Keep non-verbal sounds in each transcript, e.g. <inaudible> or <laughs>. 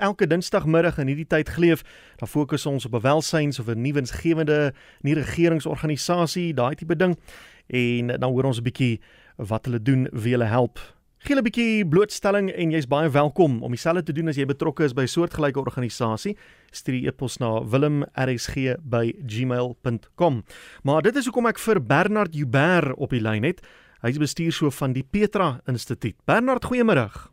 Elke Dinsdagmiddag in hierdie tyd geleef, dan fokus ons op 'n welsyns of 'n nuwensgewende nie regeringsorganisasie, daai tipe ding. En dan hoor ons 'n bietjie wat hulle doen, wie hulle help. Gee 'n bietjie blootstelling en jy's baie welkom om dieselfde te doen as jy betrokke is by 'n soortgelyke organisasie. Stuur die e-pos na wilmrsg@gmail.com. Maar dit is hoekom ek vir Bernard Joubert op die lyn het. Hy is bestuurshoof van die Petra Instituut. Bernard, goeiemôre.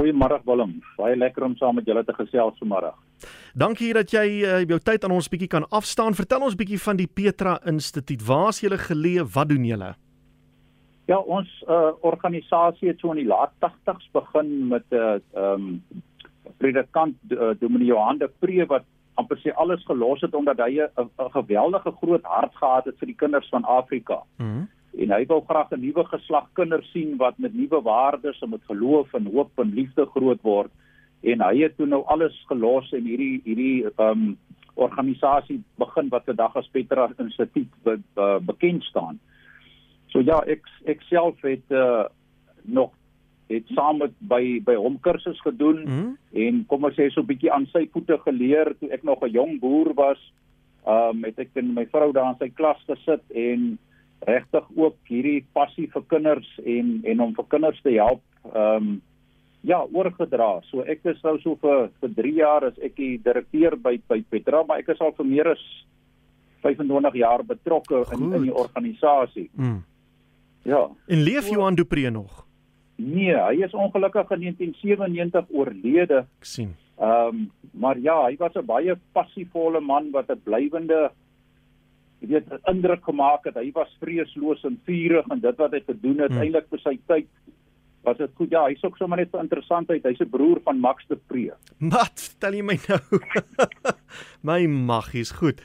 Goeiemôre Willem. Baie lekker om saam met julle te gesels vanmôre. Dankie dat jy uh, jou tyd aan ons bietjie kan afstaan. Vertel ons bietjie van die Petra Instituut. Waar is julle geleë? Wat doen julle? Ja, ons uh, organisasie het so in die laat 80's begin met 'n uh, ehm um, predikant uh, Dominee Johan de Pre wat amper sê alles gelos het omdat hy 'n geweldige groot hart gehad het vir die kinders van Afrika. Mm en hy wil graag 'n nuwe geslag kinders sien wat met nuwe waardes en met geloof en hoop en liefde groot word en hy het toe nou alles gelos en hierdie hierdie um organisasie begin wat vandag as Petra Instituut be, be, bekend staan. So ja, ek ek self het uh, nog het saam met by by hom kursus gedoen mm en kom ons sê so 'n bietjie aan sy voete geleer toe ek nog 'n jong boer was. Um het ek in my vrou daar in sy klas gesit en regtig ook hierdie passie vir kinders en en om vir kinders te help ehm um, ja oorgedra. So ek is nou so vir vir 3 jaar as ek die direkteur by by Petra, maar ek is al vir meer as 25 jaar betrokke in in die organisasie. Mm. Ja. En leef so, Johan Dupree nog? Nee, hy is ongelukkig in 1997 oorlede. Ek sien. Ehm um, maar ja, hy was 'n baie passievolle man wat 'n blywende jy weet 'n indruk gemaak het. Hy was vreesloos en vurig en dit wat hy gedoen het hmm. eintlik vir sy tyd was dit goed. Ja, hy's ook sommer net vir interessantheid. Hy's 'n broer van Max de Pre. Wat stel jy my nou? <laughs> my maggies, goed.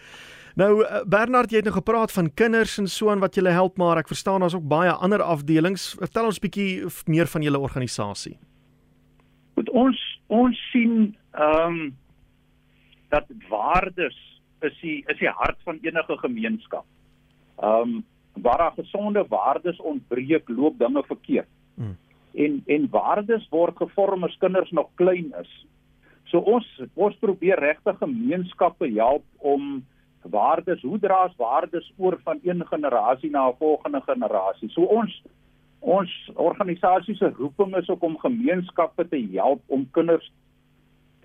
Nou eh, Bernard, jy het nou gepraat van kinders en so en wat julle help, maar ek verstaan daar's ook baie ander afdelings. Vertel ons bietjie meer van julle organisasie. Goed, ons ons sien ehm um, dat waardes is die is die hart van enige gemeenskap. Ehm um, waar daar gesonde waardes ontbreek, loop dinge verkeerd. Hmm. En en waardes word gevorm as kinders nog klein is. So ons ons probeer regtig gemeenskappe help om waardes, hoe draas waardes oor van een generasie na 'n volgende generasie. So ons ons organisasie se roeping is ook om gemeenskappe te help om kinders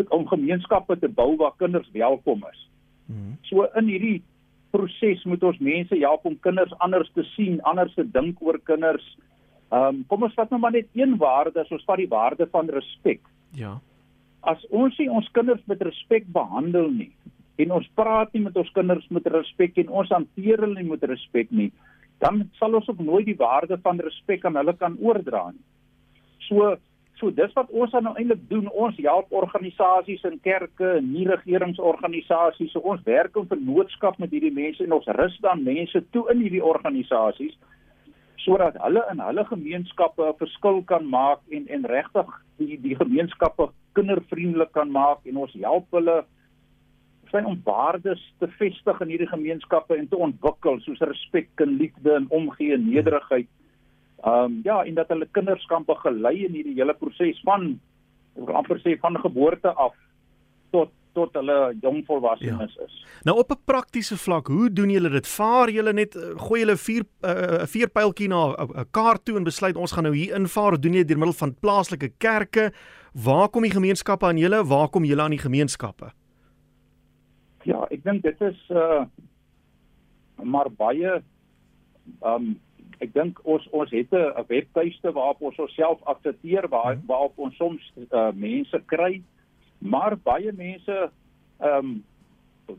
om gemeenskappe te bou waar kinders welkom is. Mhm. So in hierdie proses moet ons mense help om kinders anders te sien, anders te dink oor kinders. Ehm um, kom ons vat nou maar net een waarde, ons vat die waarde van respek. Ja. As ons nie ons kinders met respek behandel nie en ons praat nie met ons kinders met respek en ons hanteer hulle nie met respek nie, dan sal ons ook nooit die waarde van respek aan hulle kan oordra nie. So So dis wat ons nou eintlik doen. Ons help organisasies en kerke en nie regeringsorganisasies. So ons werk in vennootskap met hierdie mense en ons rus dan mense toe in hierdie organisasies sodat hulle in hulle gemeenskappe 'n verskil kan maak en en regtig die die gemeenskappe kindervriendelik kan maak en ons help hulle sy om waardes te vestig in hierdie gemeenskappe en te ontwikkel soos respek en liefde en omgee en nederigheid. Hmm Ehm um, ja, en dat hulle kinders kan begelei in hierdie hele proses van amper sê van geboorte af tot tot hulle jong volwassenes ja. is. Nou op 'n praktiese vlak, hoe doen julle dit? Vaar julle net eh, gooi julle vier 'n uh, vier pyltjie na 'n kaart toe en besluit ons gaan nou hier invaar, doen jy deur middel van plaaslike kerke? Waar kom die gemeenskappe aan julle? Waar kom julle aan die gemeenskappe? Ja, ek dink dit is uh maar baie um ek dink ons ons het 'n webtuiste waarop ons onsself aktiveer waar mhm. waarop ons soms uh, mense kry maar baie mense ehm um,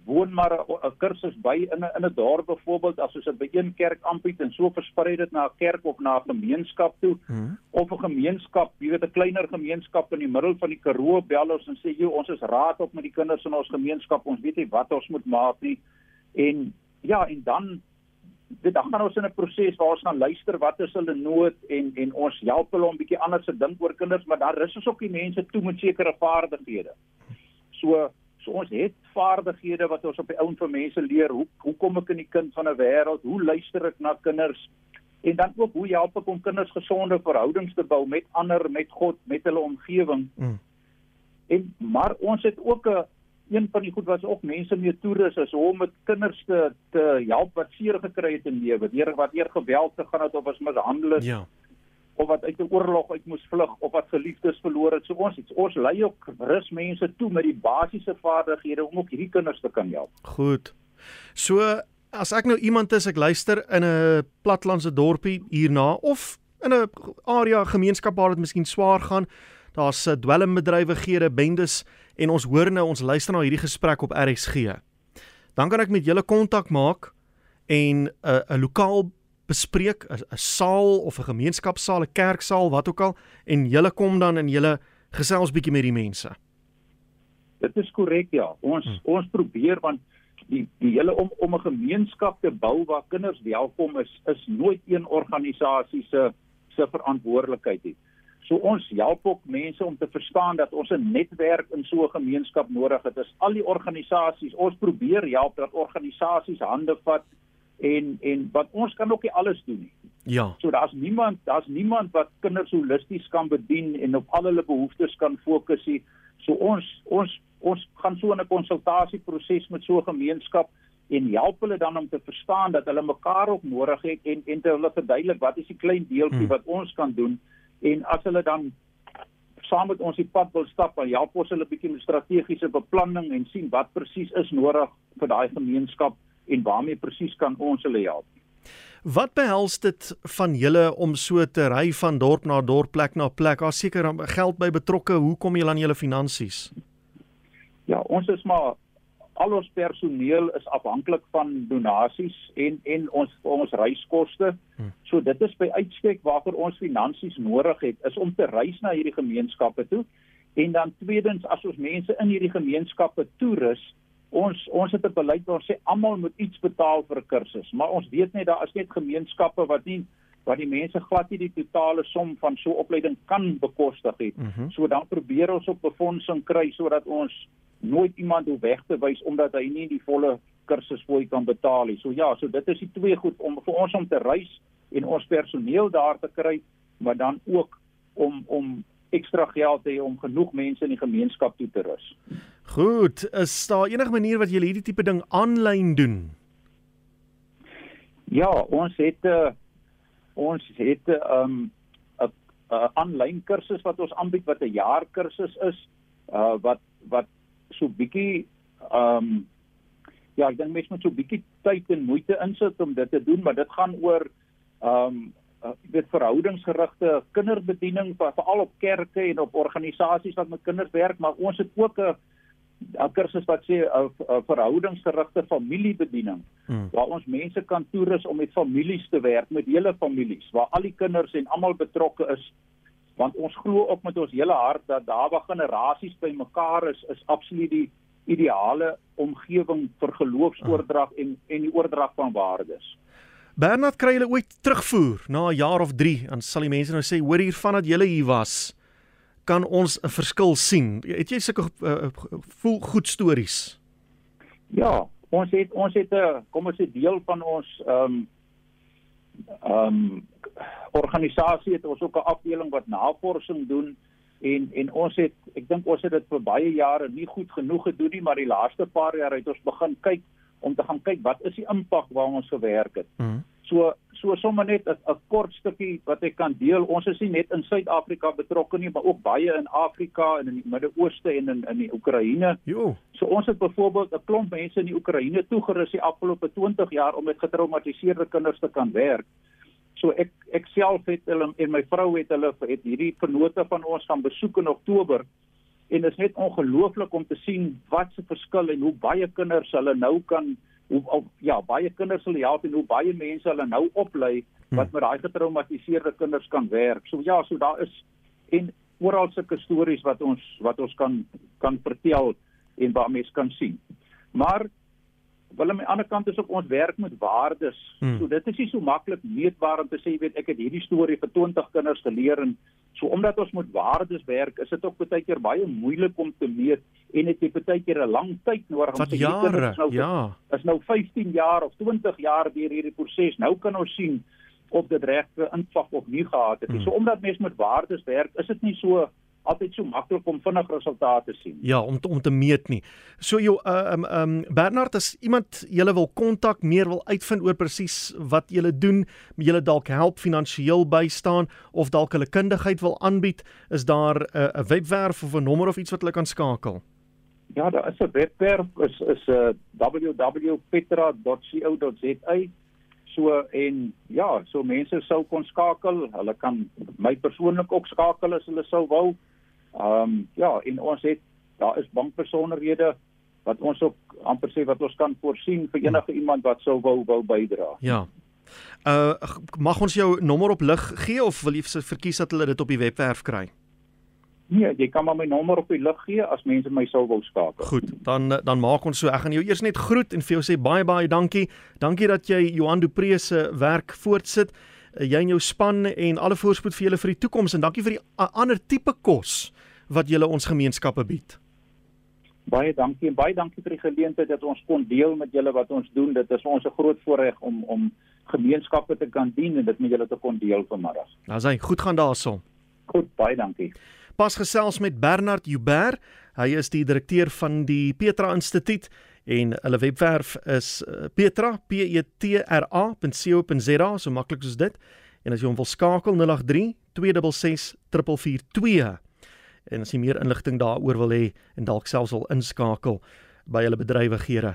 woon maar 'n kursus by in 'n in 'n dorp byvoorbeeld as ons dit by een kerk aanbied en so versprei dit na 'n kerk of na 'n gemeenskap toe hmm. of 'n gemeenskap, jy weet 'n kleiner gemeenskap in die middel van die Karoo bel ons en sê jy ons is raad op met die kinders in ons gemeenskap, ons weet nie wat ons moet maak nie en ja en dan dit dan gaan ons in 'n proses waar ons gaan luister wat is hulle nood en en ons help hulle om bietjie anders te dink oor kinders, maar daar is ons ook die mense toe met sekere vaardighede. So so ons het vaardighede wat ons op die ouen vir mense leer. Hoe hoe kom ek in die kind van 'n wêreld? Hoe luister ek na kinders? En dan ook hoe help ek om kinders gesonde verhoudings te bou met ander, met God, met hulle omgewing? Mm. En maar ons het ook 'n een van die goed was ook mense mee toerus is om met kinders te te help wat seer gekry het in lewe, deur wat eer geweld te gaan het of was mishandel is. Ja. of wat uit 'n oorlog uit moes vlug of wat geliefdes verloor het. So ons ons lei ook rus mense toe met die basiese vaardighede om ook hierdie kinders te kan help. Goed. So as ek nou iemand is, ek luister in 'n platlandse dorpie hierna of in 'n area gemeenskap waar dit miskien swaar gaan, daar's dwelmbedrywighede, bendes en ons hoor nou ons luister na hierdie gesprek op RSG. Dan kan ek met julle kontak maak en 'n uh, 'n lokaal bespreek, 'n 'n saal of 'n gemeenskapsaal, 'n kerksaal, wat ook al en julle kom dan en julle gesels bietjie met die mense. Dit is korrek ja. Ons hmm. ons probeer want die die hele om om 'n gemeenskap te bou waar kinders welkom is is nooit een organisasie se se verantwoordelikheid nie. So ons help ook mense om te verstaan dat ons 'n netwerk in so 'n gemeenskap nodig het. Dit is al die organisasies. Ons probeer help dat organisasies hande vat en en wat ons kan ook nie alles doen nie. Ja. So daar's niemand, daar's niemand wat kinders holisties kan bedien en op al hulle behoeftes kan fokus nie. So ons ons ons gaan so 'n konsultasieproses met so 'n gemeenskap en help hulle dan om te verstaan dat hulle mekaar ook nodig het en en te hulle verduidelik wat is die klein deeltjie hmm. wat ons kan doen en as hulle dan saam met ons die pad wil stap, dan help ons hulle bietjie met strategiese beplanning en sien wat presies is nodig vir daai gemeenskap en waarmee presies kan ons hulle help. Wat behels dit van julle om so te ry van dorp na dorp, plek na plek? Daar seker geld by betrokke. Hoe kom julle aan julle finansies? Ja, ons is maar al ons personeel is afhanklik van donasies en en ons ons reiskoste. Hmm. So dit is by uitstek waarvoor ons finansies nodig het is om te reis na hierdie gemeenskappe toe. En dan tweedens as ons mense in hierdie gemeenskappe toerus, ons ons het 'n beleid waar ons sê almal moet iets betaal vir 'n kursus, maar ons weet net daar is net gemeenskappe wat nie wat die mense glad nie die totale som van so opleiding kan bekostig het. Mm -hmm. So dan probeer ons op befondsing kry sodat ons nooit iemand hoe weg te wys omdat hy nie die volle kursus fooi kan betaal nie. So ja, so dit is die twee goed om vir ons om te reis en ons personeel daar te kry, maar dan ook om om ekstra geld te hê om genoeg mense in die gemeenskap toe te rus. Goed, is daar enige manier wat jy hierdie tipe ding aanlyn doen? Ja, ons het 'n uh, ons het 'n um, 'n aanlyn kursus wat ons aanbied wat 'n jaar kursus is, uh wat wat so bietjie ehm um, ja, ek dink mense moet so bietjie tyd en moeite insit om dit te doen, maar dit gaan oor ehm um, uh, dit verhoudingsgerigte kinderbediening veral op kerke en op organisasies wat met kinders werk, maar ons het ook 'n 'n kursus wat sê 'n verhoudingsgerigte familiebediening hmm. waar ons mense kan toerus om met families te werk, met hele families waar al die kinders en almal betrokke is want ons glo ook met ons hele hart dat daar waar generasies bymekaar is is absoluut die ideale omgewing vir geloofsoordrag en en die oordrag van waardes. Bernard kry hulle ooit terugvoer na 'n jaar of 3 en sal die mense nou sê hoor hiervan dat julle hier was kan ons 'n verskil sien. Het jy sulke uh, voel goed stories? Ja, ons het ons het 'n kom ons sê deel van ons ehm um, ehm um, organisasie het ons ook 'n afdeling wat navorsing doen en en ons het ek dink ons het dit vir baie jare nie goed genoeg gedoen nie maar die laaste paar jaar het ons begin kyk om te gaan kyk wat is die impak waar ons gewerk het. Mm. So so sommer net 'n kort stukkie wat ek kan deel. Ons is nie net in Suid-Afrika betrokke nie, maar ook baie in Afrika en in die Midde-Ooste en in in die Oekraïne. Jo. So ons het byvoorbeeld 'n klomp mense in die Oekraïne toegerus die afgelope 20 jaar om met getraumatiseerde kinders te kan werk. So ek ek self het hulle en my vrou het hulle het hierdie vennote van ons gaan besoek in Oktober en dit is net ongelooflik om te sien wat se verskil en hoe baie kinders hulle nou kan hoe of, ja baie kinders hulle help en hoe baie mense hulle nou oplei wat hmm. met daai getraumatiseerde kinders kan werk. So ja, so daar is en oral sulke stories wat ons wat ons kan kan vertel en waar mense kan sien. Maar Wel aan die ander kant is ook ons werk met waardes. Hmm. So dit is nie so maklik meetbaar om te sê jy weet ek het hierdie storie vir 20 kinders geleer en so omdat ons met waardes werk, is dit ook baie keer baie moeilik om te meet en dit het baie keer 'n lang tyd nodig om te sê kinders nou ja. is nou 15 jaar of 20 jaar deur hierdie proses. Nou kan ons sien of dit regte impak of nie gehad het nie. Hmm. So omdat mense met waardes werk, is dit nie so altyd so maklik om vinnig resultate te sien. Ja, om te, om te meet nie. So jou uh, um um Bernard as iemand julle wil kontak, meer wil uitvind oor presies wat julle doen, julle dalk help finansiëel bystaan of dalk hulle kundigheid wil aanbied, is daar 'n uh, webwerf of 'n nommer of iets wat hulle kan skakel? Ja, daar is 'n webwerf is is 'n uh, www.petra.co.za. So en ja, so mense sou kon skakel. Hulle kan my persoonlik ook skakel as hulle sou wou. Ehm um, ja, en ons het daar is bankbesonderhede wat ons ook amper sê wat ons kan voorsien vir enige iemand wat sou wou wou bydra. Ja. Uh mag ons jou nommer op lig gee of wil jy verkies dat hulle dit op die webwerf kry? Nee, jy kan maar my nommer op die lig gee as mense my sou wou skakel. Goed, dan dan maak ons so. Ek gaan jou eers net groet en vir jou sê baie baie dankie. Dankie dat jy Johan Dupree se werk voortsit. Eh, jy en jou span en alle voorspoed vir julle vir die toekoms en dankie vir die ander tipe kos wat julle ons gemeenskappe bied. Baie dankie en baie dankie vir die geleentheid dat ons kon deel met julle wat ons doen. Dit is ons 'n groot voorreg om om gemeenskappe te kan dien en dit met julle te kon deel vanmiddag. Nou sê, goed gaan daarson. Goed, baie dankie pas gesels met Bernard Joubert. Hy is die direkteur van die Petra Instituut en hulle webwerf is eh, petra p e t r a.co.za so maklik soos dit. En as jy hom wil skakel 083 266 442 en as jy meer inligting daaroor wil hê en dalk selfs wil inskakel by hulle bedrywighede